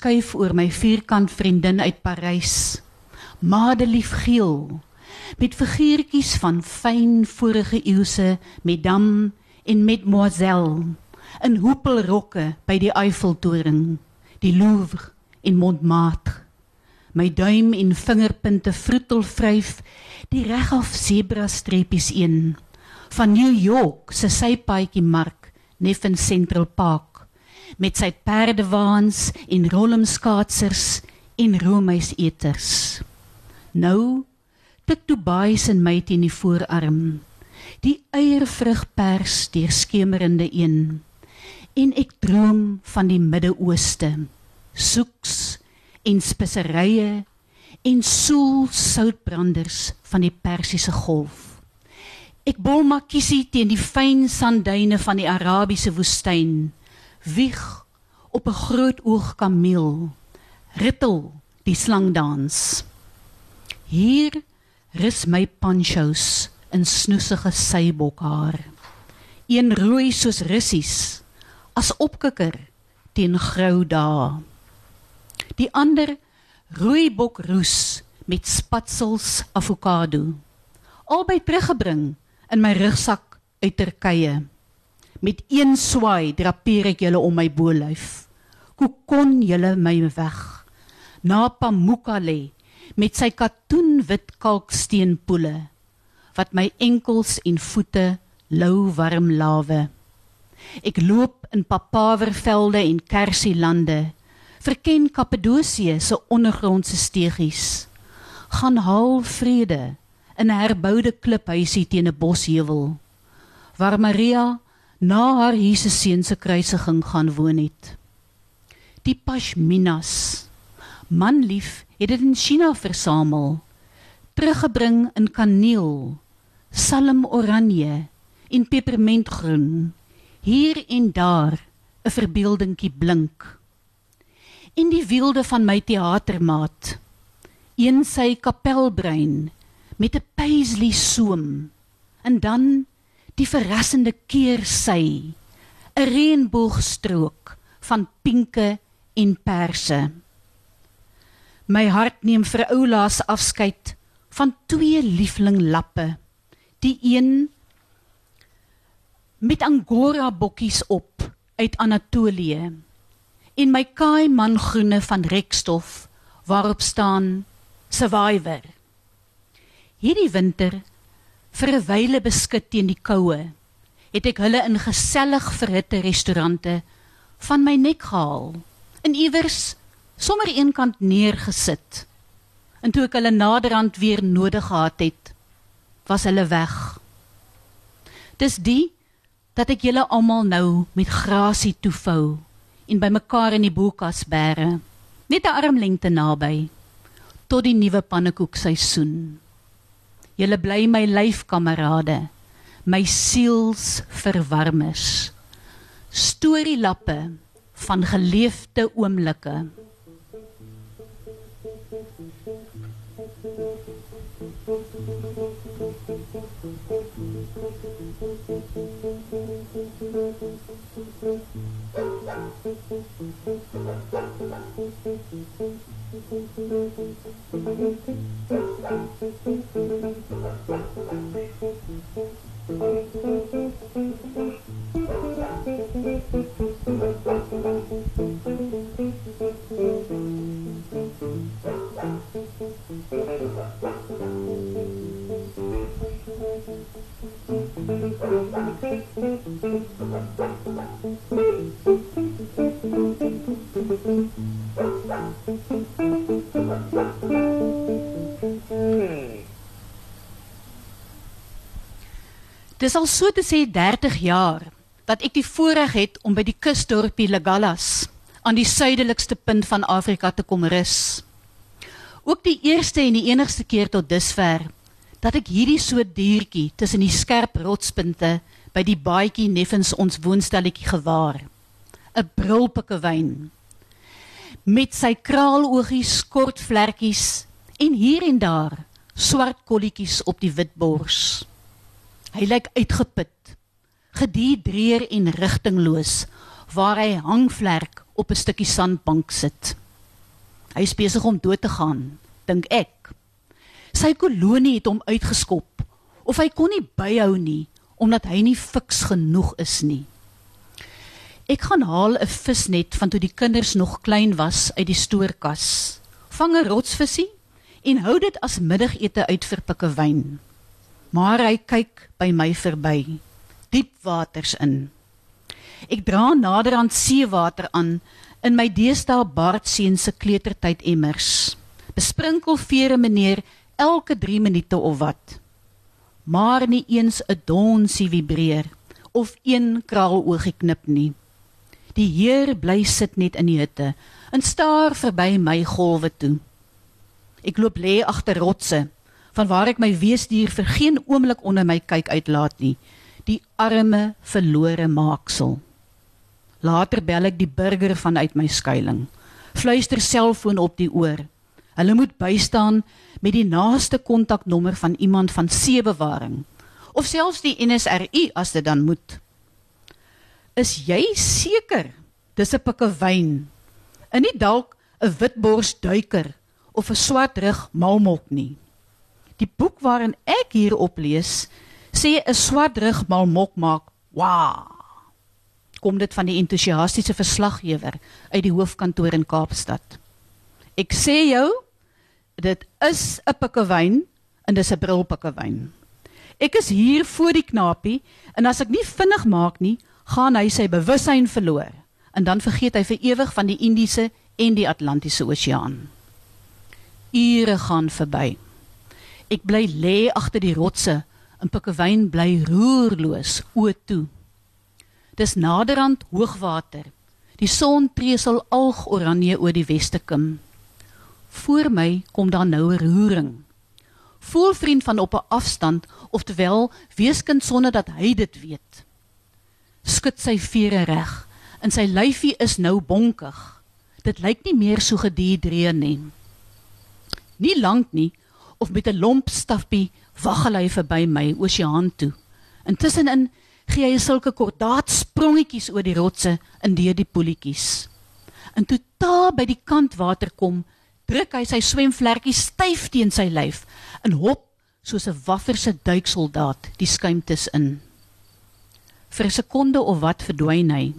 skuif oor my vierkant vriendin uit Parys. Madelief geel met figuurtjies van fyn vorige eeuse Mesdames en Mesdemoiselles in hoepelrokke by die Eiffeltoring, die Louvre en Montmartre. My duim en vingerpunte vroetel vryf die regaf sebra streepies een van New York se sypaadjie mark Neffen Central Park met sy perdewaans en rollemskaatsers en roomhuiseters. Nou tik Dubai se my teen die voorarm. Die eiervrug pers deur skemerende een. En ek droom van die Midde-Ooste. Soeks en speserye en soel soutbranders van die Persiese Golf. Ek bol makiesie teen die fyn sanduine van die Arabiese woestyn. Wieg op 'n groot oog kameel. Rittel die slangdans. Hier rus my panchos in snoesige seibokhaar. Een rooi soos russies as opkikker teen grou dae die ander rooibok roes met spatsels avokado. Albei teruggebring in my rugsak uit Turkye. Met een swaai drapeer ek julle om my bolyf. Kokon julle my weg. Na Pamukkale met sy katoenwit kalksteenpoele wat my enkels en voete lou warm lawe. Ek loop in papavervelde en kersielande verken Kappadosie se ondergrondse stegies. Gaan haal vrede in 'n herboude kliphuisie teen 'n bosheuwel waar Maria na haar Jesus seun se kruisiging gaan woon het. Die pashminas manlief het dit in China versamel teruggebring in kaneel salm oranje en pepermentgroen hier en daar 'n verbeeldingkie blink en die wielde van my teatermaat een sy kapelbrein met 'n paisley soem en dan die verrassende keer sy 'n reënboogstrook van pinke en perse my hart neem vir oulaas afskeid van twee liefling lappe die een met angora bokkies op uit Anatolië en my kaai man groene van rekstof waarop staan survivor. Hierdie winter vir 'n wyle beskik teen die koue, het ek hulle in gesellig verhitte restaurante van my nek gehaal en iewers sommer eenkant neergesit. En toe ek hulle naderhand weer nodig gehad het, was hulle weg. Dis die dat ek julle almal nou met grasie toevou en bymekaar in die boekas bære, net 'n armlengte naby tot die nuwe pannekoek seisoen. Julle bly my lyfkamerade, my siels verwarmers. Storielappe van geleefde oomblikke. Dis al so te sê 30 jaar dat ek die voorreg het om by die kusdorpie Legallas aan die suidelikste punt van Afrika te kom rus. Ook die eerste en die enigste keer tot dusver dat ek hierdie so diertjie tussen die skerp rotspunte by die baadjie neffens ons woonstelletjie gewaar. 'n Brulpikkewyn met sy kraaloogies, kort vlekkies en hier en daar swart kolletjies op die wit bors. Hy lyk uitgeput, gedihidreer en rigtingloos waar hy hangvlek op 'n stukkie sandbank sit. Hy is besig om dood te gaan, dink ek. Sy kolonie het hom uitgeskop of hy kon nie byhou nie omdat hy nie fiks genoeg is nie. Ek gaan haal 'n visnet van toe die kinders nog klein was uit die stoorkas. Vang 'n rotsvisie en hou dit as middagete uit vir pikkewyn. Maar hy kyk by my verby, diep waters in. Ek dra nader aan seewater aan in my deesdae Bartseun se kleutertyd emmers. Besprinkel vere meneer elke 3 minute of wat. Maar nie eens 'n donsie vibreer of een kraaloogie knip nie. Die Heer bly sit net in die hitte en staar verby my golwe toe. Ek loop lê agter rotse van waar ek my weesdier vir geen oomblik onder my kyk uitlaat nie. Die arme verlore maaksel. Later bel ek die burger vanuit my skuilings. Fluister selfoon op die oor. Hulle moet bystaan met die naaste kontaknommer van iemand van seebewaring of selfs die NSRI as dit dan moet. Is jy seker dis 'n pikkewyn? En nie dalk 'n witbors duiker of 'n swart rug malmok nie. Die boek waarin ek hier op lees, sê 'n swart rug malmok maak wa. Kom dit van die entoesiastiese verslaggewer uit die hoofkantoor in Kaapstad. Ek sê jou, dit is 'n pikkewyn en dis 'n brilpikkewyn. Ek is hier voor die knapie en as ek nie vinnig maak nie, gaan hy sy bewussyn verloor en dan vergeet hy vir ewig van die Indiese en die Atlantiese Oseaan. Ure gaan verby. Ek bly lê agter die rotse en Pikkewyn bly roerloos o toe. Dis naderhand hoogwater. Die son tresel alg oranje oor die weste kim. Voor my kom daar nou 'n roering. Voel vriend van op 'n afstand of terwyl weeskind sonder dat hy dit weet skud sy vere reg en sy lyfie is nou bonkig. Dit lyk nie meer so gedehidreer nie. Nie lank nie of met 'n lomp stafpie waggel hy verby my oseaan toe. Intussenin gee hy sulke kordaat sprongetjies oor die rotse in deur die poeltjies. En toe ta by die kant water kom, druk hy sy swemvlekkie styf teen sy lyf en hop soos 'n wafferse duiksoldaat die skuimtes in vir 'n sekonde of wat verdwyn hy.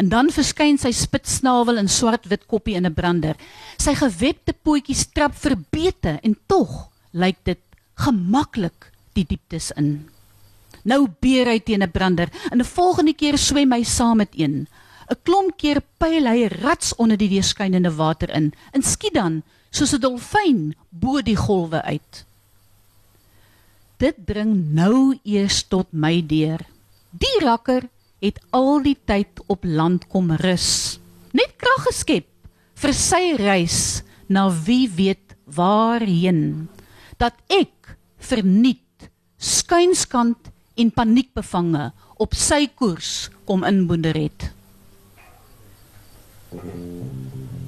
En dan verskyn sy spitsnavel en swart-wit koppie in 'n brander. Sy gewebde pootjies trap verbete en tog lyk dit gemaklik die dieptes in. Nou beer hy teen 'n brander en 'n volgende keer swem hy saam met een. 'n Klomp keer pyl hy rats onder die weerskynende water in en skiet dan soos 'n dolfyn bo die golwe uit. Dit dring nou eers tot my deur. Die rakker het al die tyd op land kom rus. Net krag geskep vir sy reis na wie weet waarheen. Dat ek verniet skuinskant en paniekbevange op sy koers kom inboender het. Thank you.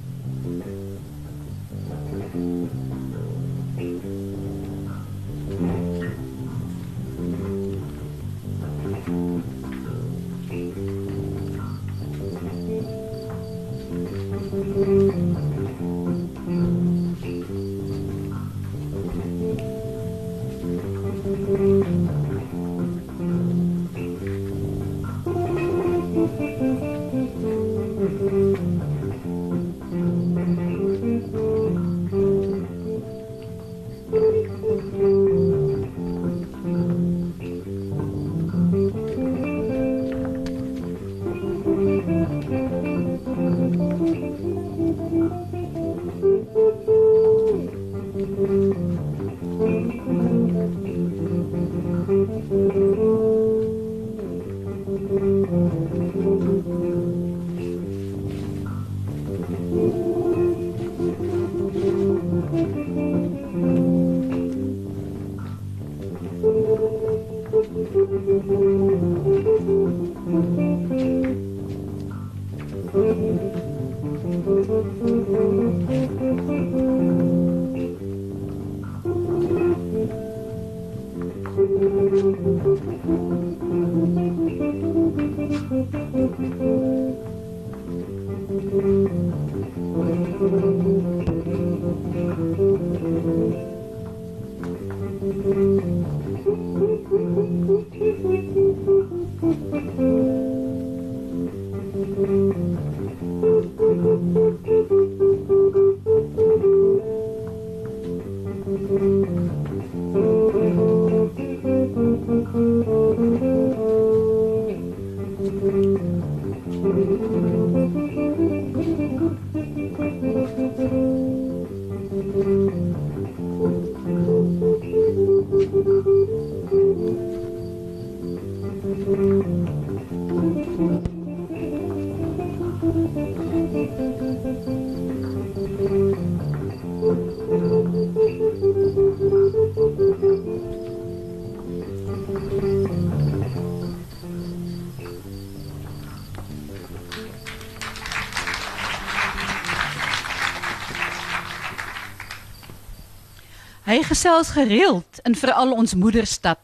Gesels gereeld in veral ons moederstad.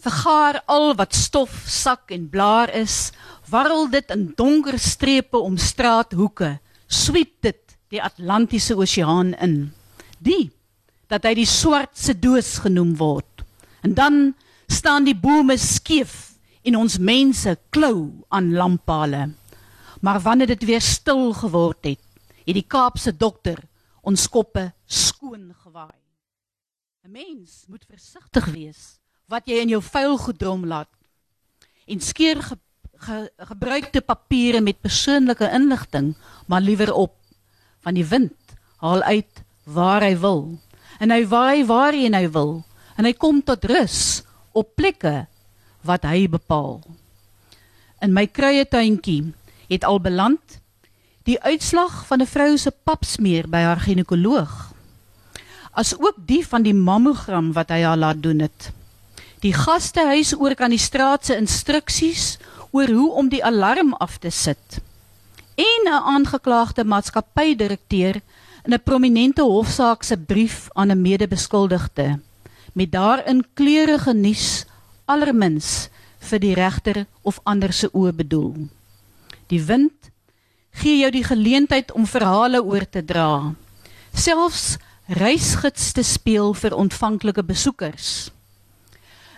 Vergaar al wat stof, sak en blaar is, warrel dit in donker strepe om straathoeke, swiep dit die Atlantiese Oseaan in. Die dat hy die swartse doos genoem word. En dan staan die bome skeef en ons mense klou aan lamppale. Maar wanneer dit weer stil geword het, het die Kaapse dokter ons koppe skoon gewaai. 'n Mens moet versigtig wees wat jy in jou vuil gedrom laat. En skeer ge, ge, gebruikte papiere met persoonlike inligting maar liewer op van die wind haal uit waar hy wil. En hy waai waar hy wil en hy kom tot rus op plekke wat hy bepaal. In my kruie tuintjie het al beland die uitslag van 'n vrou se papsmeer by haar ginekoloog. As ook die van die mammogram wat hy haar laat doen het. Die gastehuis oor kan die straat se instruksies oor hoe om die alarm af te sit. En 'n aangeklaagde maatskappydirekteur in 'n prominente hofsaak se brief aan 'n medebeskuldigde met daarin kleurige nuus allermins vir die regter of ander se oë bedoel. Die wind gee jou die geleentheid om verhale oor te dra. Selfs reisgids te speel vir ontvanklike besoekers.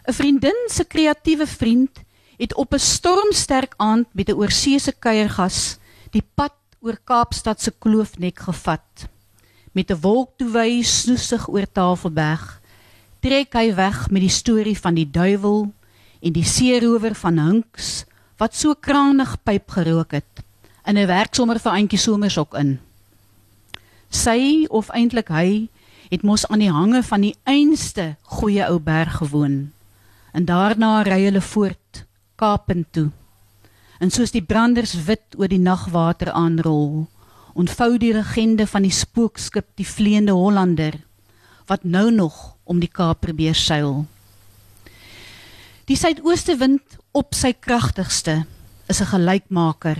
'n Vriendin se kreatiewe vriend het op 'n stormsterk aand met 'n oorseese kuiergas die pad oor Kaapstad se kloofnek gevat. Met 'n wolk toe wy snoesig oor Tafelberg trek hy weg met die storie van die duiwel en die seerower van Hinks wat so kranig pyp gerook het in 'n werk sommer vir eentjie somers ook in. Sy of eintlik hy het mos aan die hange van die einste goeie ou berg gewoon. En daarna ry hulle voort Kaapen toe. En soos die branders wit oor die nagwater aanrol, ontvou die legende van die spookskip die vleiende Hollander wat nou nog om die Kaap probeer seil. Die suidooste wind op sy kragtigste is 'n gelykmaker.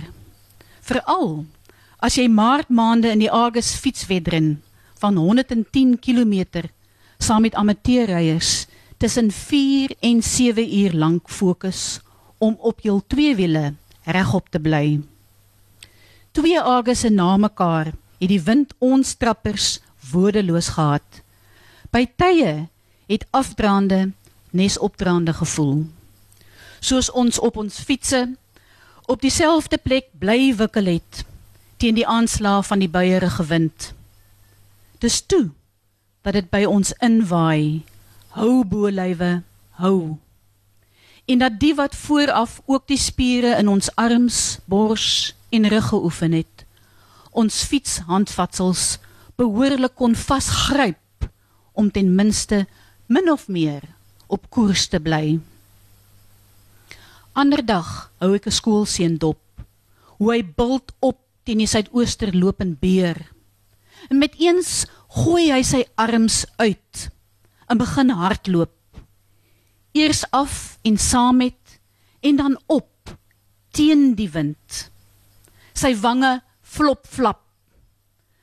Veral as jy maart maande in die Argus fietswedren van 110 km saam met amateurryers tussen 4 en 7 uur lank fokus om op jou twee wiele regop te bly. Twee Argusse na mekaar het die wind ons trappers woordeloos gehad. By tye het afdraande nesopdraande gevoel. Soos ons op ons fietsse op dieselfde plek bly wikkel het teen die aanslag van die buierige wind. Dis toe dat dit by ons inwaai. Hou bolywe, hou. En dat die wat vooraf ook die spiere in ons arms, bors en rug geoefen het, ons fietshandvatsels behoorlik kon vasgryp om ten minste min of meer op koers te bly. Ander dag hou ek 'n skoolseun dop. Hoe hy bult op teen die suidooster lopend beer. En met eens gooi hy sy arms uit en begin hardloop. Eers af en saam met en dan op teen die wind. Sy wange flop flap.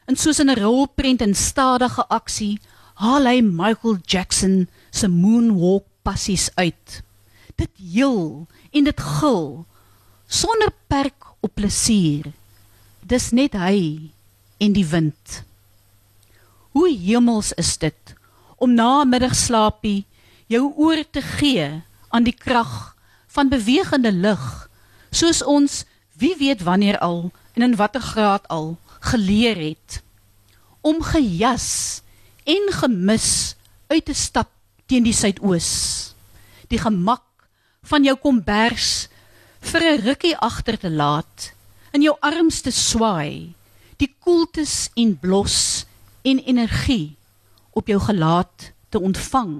En soos in 'n rolprent in stadige aksie, haal hy Michael Jackson se moonwalk passies uit. Dit heel en dit gil sonder perk op plesier. Dis net hy en die wind. Hoe hemels is dit om na middagslaapie jou oor te gee aan die krag van bewegende lig soos ons wie weet wanneer al en in watter graad al geleer het om gejas en gemis uit te stap teen die suidoos. Die gemak van jou kombers vir 'n rukkie agter te laat, in jou arms te swaai, die koeltes en blos en energie op jou gelaat te ontvang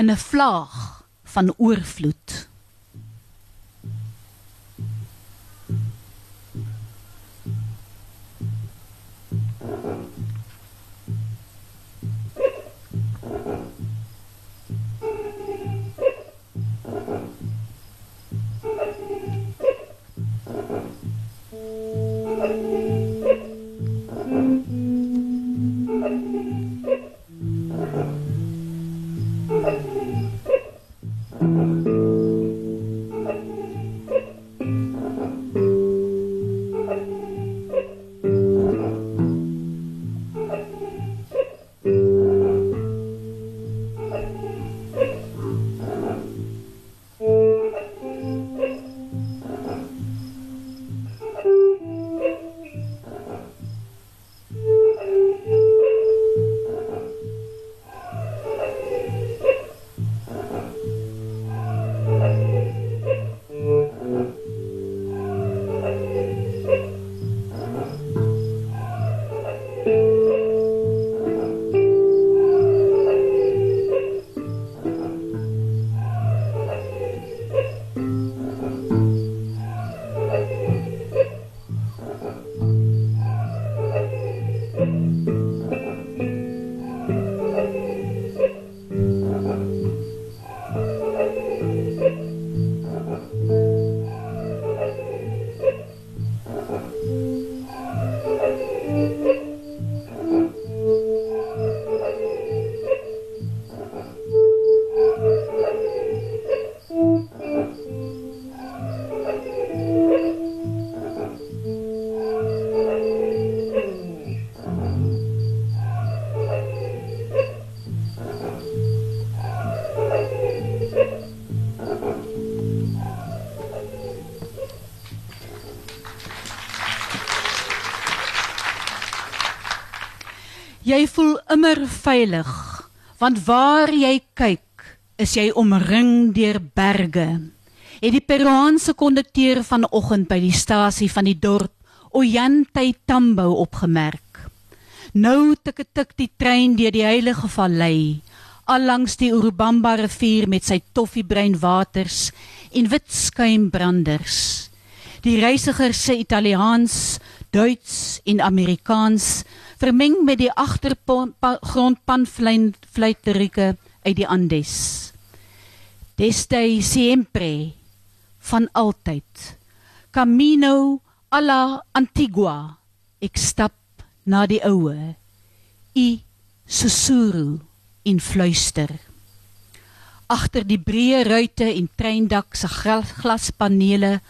in 'n vlaag van oorvloed. Immer veilig, want waar jy kyk, is jy omring deur berge. Het die Peruaanse kondukteur vanoggend by die stasie van die dorp Ollantay Tambo opgemerk. Nou tik tik die trein deur die heilige vallei, allangs die Urubamba rivier met sy toffiebruin waters en wit skuimbranders. Die reisigers se Italiaans, Duits en Amerikaans vermeng met die agtergrondpanfluiterieke uit die Andes. Desde siempre van altyd. Camino a la Antigua. Ek stap na die oue. I susuru in fluister. Agter die breë ruite en treindak se glaspanele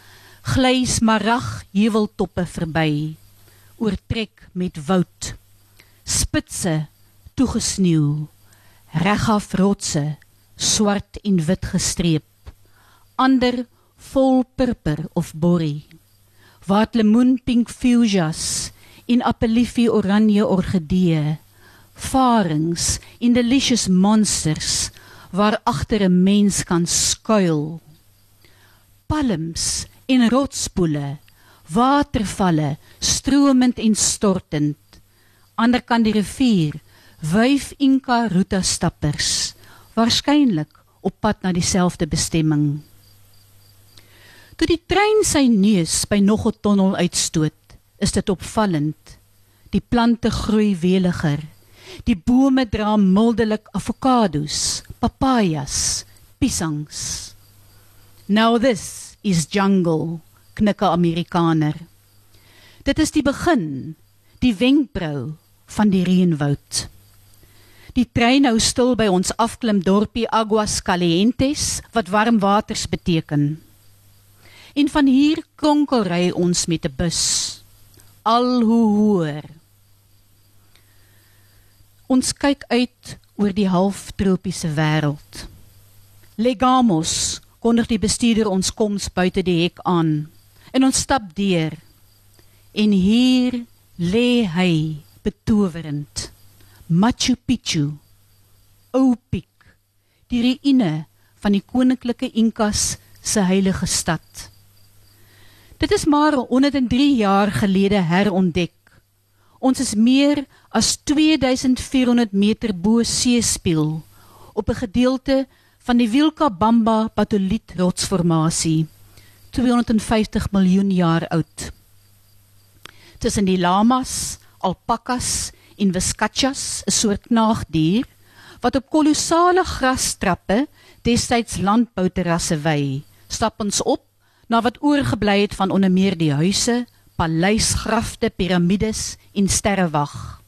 gly smarag heuweltoppe verby. Oortrek met woud. Spitse toegesneeu regaf rotse swart en wit gestreep. Ander vol purper of borrie. Wat lemoenpink fuchsias in appelifie oranje orgidee farings in delicious monsters waar agter 'n mens kan skuil. Palms en rotspoele watervalle stromend en stortend. Ander kan die rivier wyf inka ruta stappers waarskynlik op pad na dieselfde bestemming. Toe die trein sy neus by nog 'n tonnel uitstoot is dit opvallend. Die plante groei weliger. Die bome dra mildelik avokados papajas piesangs. Now this is jungle knikke Amerikaner. Dit is die begin, die wenkbrau van die reënwoud. Die trein hou stil by ons afklim dorpie Aguas Calientes wat warm waters beteken. En van hier kronkel ry ons met 'n bus al hoe hoër. Ons kyk uit oor die halftropiese wêreld. Legamos kondig die bestuurder ons koms buite die hek aan. En ons stap deur. En hier lê hy betowerend Machu Picchu ou piek. Die ruïne van die koninklike Inkas se heilige stad. Dit is maar 103 jaar gelede herontdek. Ons is meer as 2400 meter bo seespieël op 'n gedeelte van die Vilcabamba Batholith rotsformasie 250 miljoen jaar oud. Tussen die lamas, alpakas en wiskatjas, 'n soort knaagdier wat op kolossale grastrappe destyds landbouterrasse wy, stap ons op na wat oorgebly het van onder meer die huise, paleisgrafte, piramides en sterrewag.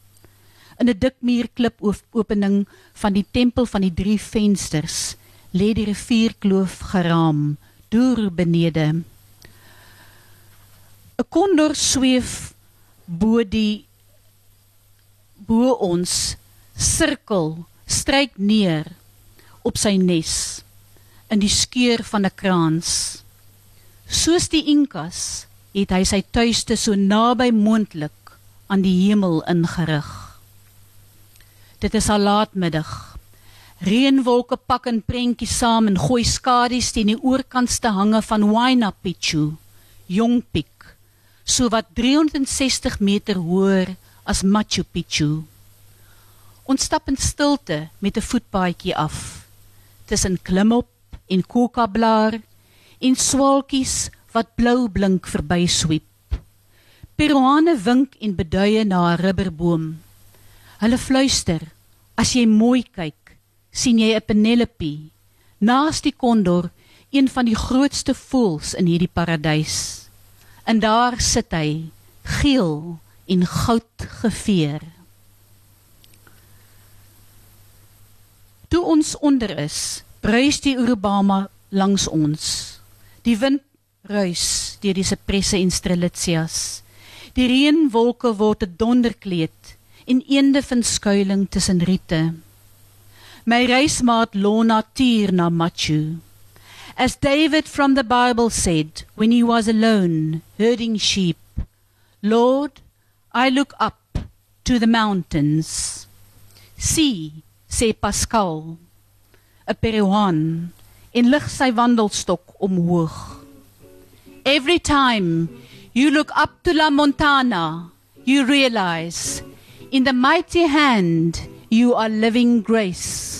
In 'n dik muurklip opening van die tempel van die drie vensters lê die rivierkloof geraam deur benede. 'n Kondor sweef bo die bo ons sirkel, stryk neer op sy nes in die skeur van 'n kraans. Soos die Inkas het hy sy tuiste so naby moontlik aan die hemel ingerig. Dit is al laatmiddag. Reënwolke pak in prentjies saam en gooi skadu's teen die oorkantste hange van Huayna Picchu, Jong Peak, so wat 360 meter hoër as Machu Picchu. Ons stap in stilte met 'n voetpaadjie af tussen klimop en kokablaar en swaalkies wat blou blink verby sweep. Peruane wink en beduie na 'n rubberboom. Hulle fluister: "As jy mooi kyk, sien jy 'n Penelope naas die kondor, een van die grootste voëls in hierdie paradys." En daar sit hy, geel en goud geveer. Toe ons onder is, bruis die Urubama langs ons. Die wind ruis deur die sepresse en strelitzias. Die reënwolke word 'n donderkleed en eende vind skuilings tussen riete. My reismaat Lona tuur na Machu. As David from the Bible said when he was alone herding sheep, Lord, I look up to the mountains. See, sê Pascal, 'n Peruaan, en lig sy wandelstok omhoog. Every time you look up to La Montana, you realize in the mighty hand you are living grace.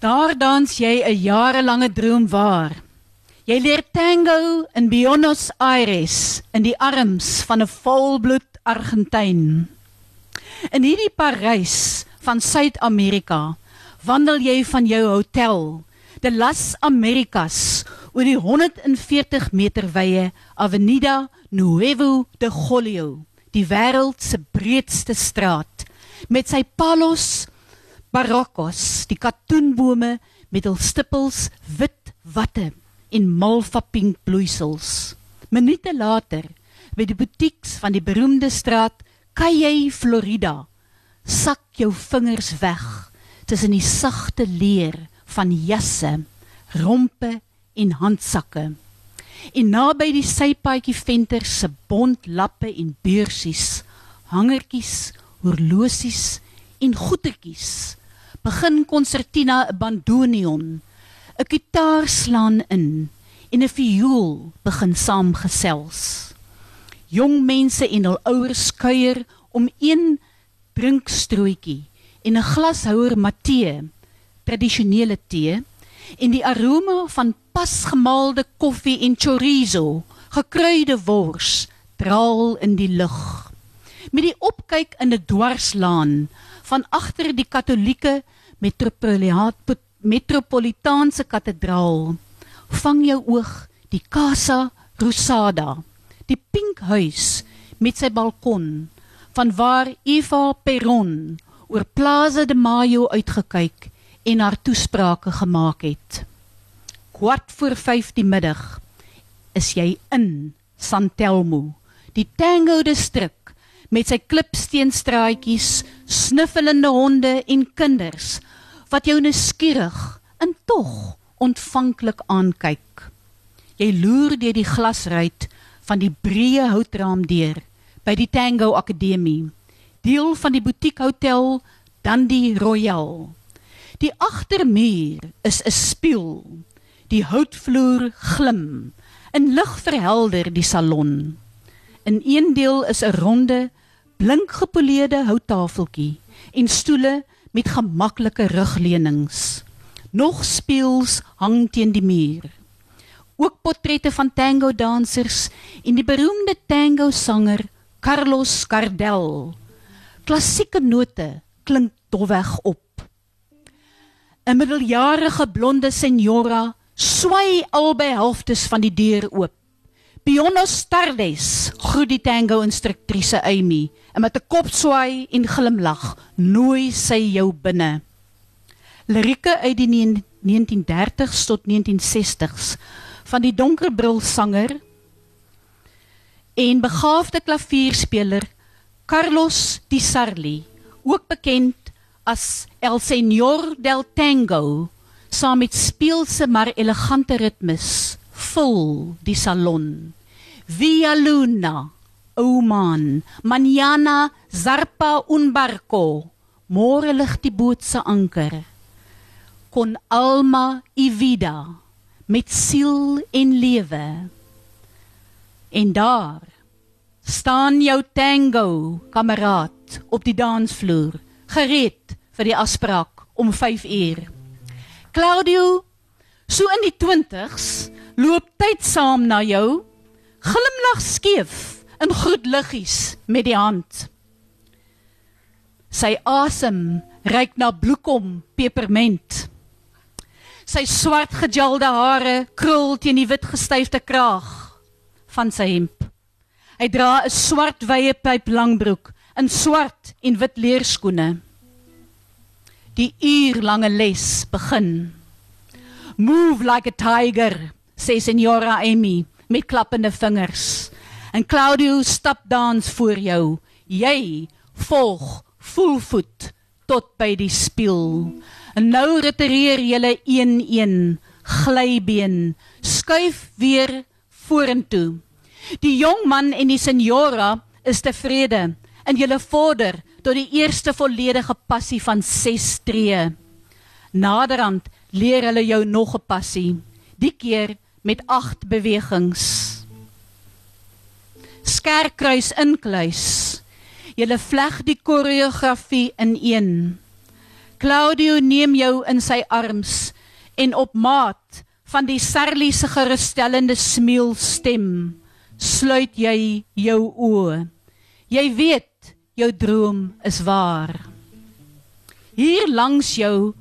Daar dans jy 'n jarelange droom waar. Jy leer tango in Buenos Aires in die arms van 'n volbloed Argentyn. In hierdie Parys van Suid-Amerika wandel jy van jou hotel, De Las Americas, oor die 140 meter wye Avenida Nuevo de Julio, die wêreld se breedste straat, met sy palos barocos, die katoenbome met hul stippels wit watte en malva pink bloeisels. Minute later, by die butieks van die beroemde straat Calle Florida, sak jou vingers weg tussen die sagte leer van jasse, rompe en handsakke. En naby die sypaadjie venter se bont lappe en beursies, hangertjies, horlosies en goetertjies, begin konsertina 'n bandoneon, 'n kitaar slaan in en 'n viool begin saamgesels. Jong mense en hul ouers kuier om een drinkstrootjie en 'n glashouer matee, tradisionele tee, en die aroma van pasgemaalde koffie en chorizo, gekruide wors, draal in die lug. Met die opkyk in 'n dwarslaan van agter die katolieke metropolitaanse kathedraal, vang jou oog die Casa Rosada, die pink huis met sy balkon van waar Eva Peron oor Plaza de Mayo uitgekyk en haar toesprake gemaak het. Kwart voor 5 die middag is jy in Santelmo, die Tango distrik met sy klipsteenstraatjies, snuffelende honde en kinders wat jou nuuskierig en tog ontvanklik aankyk. Jy loer deur die glasruit van die breë houtraam deur by die Tango Akademie, deel van die butiekhotel Dandy Royal. Die agtermuur is 'n spieël. Die houtvloer glim. In lig verhelder die salon. In een deel is 'n ronde, blink gepoleerde houttafeltjie en stoele met gemaklike rugleunings. Nog spieëls hang teen die muur. Ook portrette van tango dansers en die beroemde tango sanger Carlos Gardel. Klassieke note klink dofweg op. 'n Middeljarige blonde senjora swai albei helftes van die deur oop. Buenos tardes, groet die tango instruktrise Amy en met 'n kopswaai en glimlag nooi sy jou binne. Lirieke uit die 1930s tot 1960s van die donkerbril sanger en begaafde klavierspeler Carlos Di Sarli, ook bekend as El Señor del Tango, saam met speelse maar elegante ritmes, vul die salon. Via Luna, Oman, Manana, Zarpa un barco, môre lig die boot se anker. Kon alma y vida met siel en lewe. En daar staan jou tango kameraad op die dansvloer, gereed vir die afspraak om 5 uur. Claudio, so in die 20s, loop tyd saam na jou, glimlag skeef in groet liggies met die hand. Sy asem reuk na bloekom, peperment. Sy swart gejalde hare krul teen die wit gestyfde kraag van sy hemp. Hy dra 'n swart wye pyp langbroek in swart en wit leerskoene. Die uurlange les begin. Move like a tiger, sê Senora Amy met klappende vingers. En Claudio stap dans voor jou. Jy volg voelvoet tot by die spieël. En nou retireer julle een-een glybeen, skuif weer vorentoe. Die jong man en die senjora is tevrede en julle vorder tot die eerste volledige passie van 6 tree. Naderhand leer hulle jou nog 'n passie, die keer met 8 bewegings. Skerkruis inkluis. Julle vleg die koreografie in een. Claudio neem jou in sy arms en op maat van die Sarli se gerusstellende smiel stem sluit jy jou oë. Jy weet jou droom is waar. Hier langs jou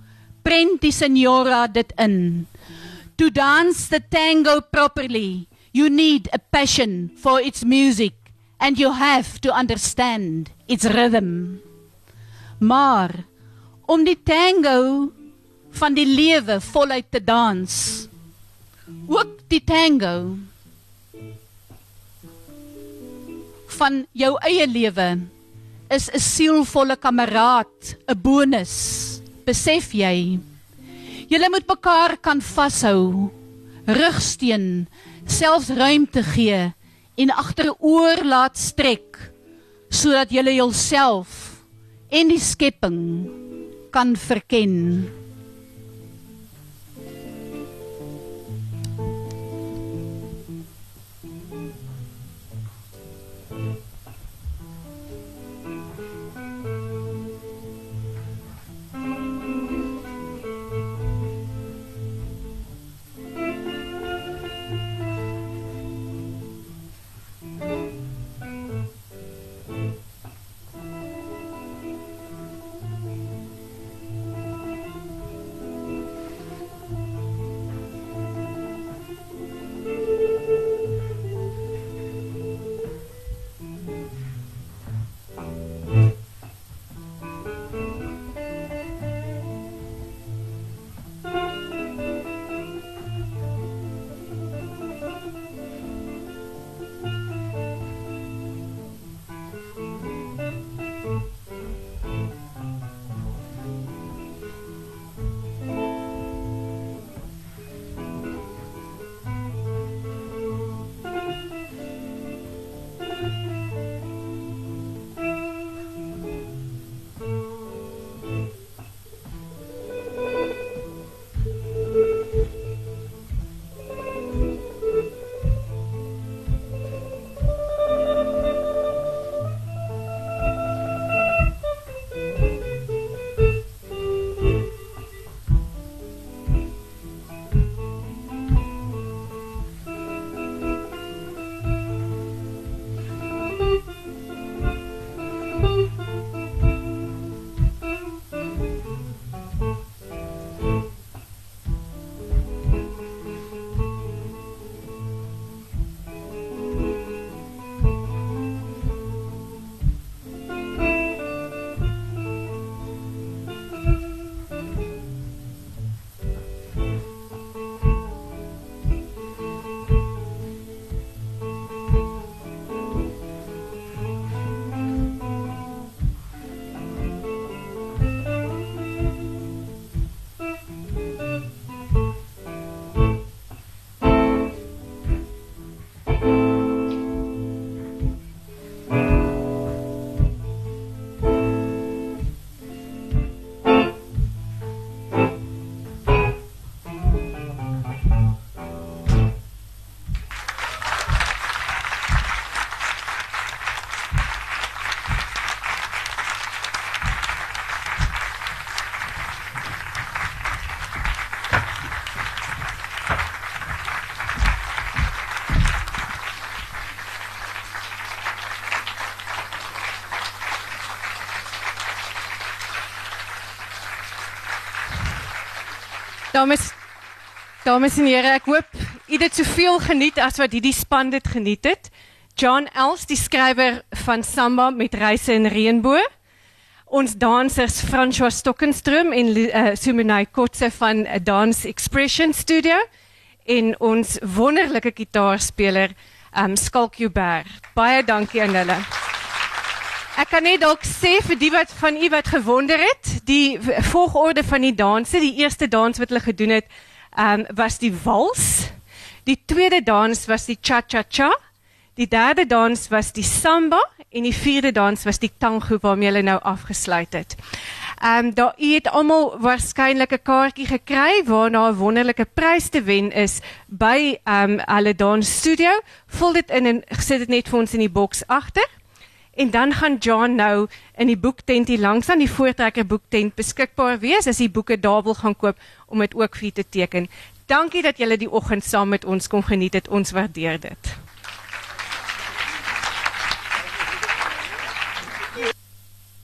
prent die senora dit in. To dance the tango properly, you need a passion for its music and you have to understand its rhythm. Maar om die tango van die lewe voluit te dans. Ook die tango van jou eie lewe is 'n sielvolle kameraad, 'n bonus. Besef jy? Julle moet mekaar kan vashou, rugsteun, selfs ruimte gee en agteroor laat strek sodat julle jouself en die skepping kan verken. Dames Dames en here, ek hoop u het soveel geniet as wat hierdie span dit geniet het. John Els, die skrywer van Samba met Reise in Reënboog. Ons dansers François Stockenstrom en uh, Sumunai Kotse van uh, Dance Expression Studio en ons wonderlike gitaarspeler um Skalk Joubert. Baie dankie aan hulle. Ek kan net dalk sê vir die wat van u wat gewonder het, die volgorde van die danse, die eerste dans wat hulle gedoen het, um, was die wals. Die tweede dans was die cha-cha-cha. Die derde dans was die samba en die vierde dans was die tango waarmee hulle nou afgesluit het. Ehm um, daar het almal waarskynlik 'n kaartjie gekry waarna 'n wonderlike prys te wen is by ehm um, hulle dans studio. Vul dit in en sit dit net vir ons in die boks agter. En dan gaan John nou in die boektent hier langs aan die voortrekker boektent beskikbaar wees as jy boeke daar wil gaan koop om dit ook vir te teken. Dankie dat julle die oggend saam met ons kon geniet het. Ons waardeer dit.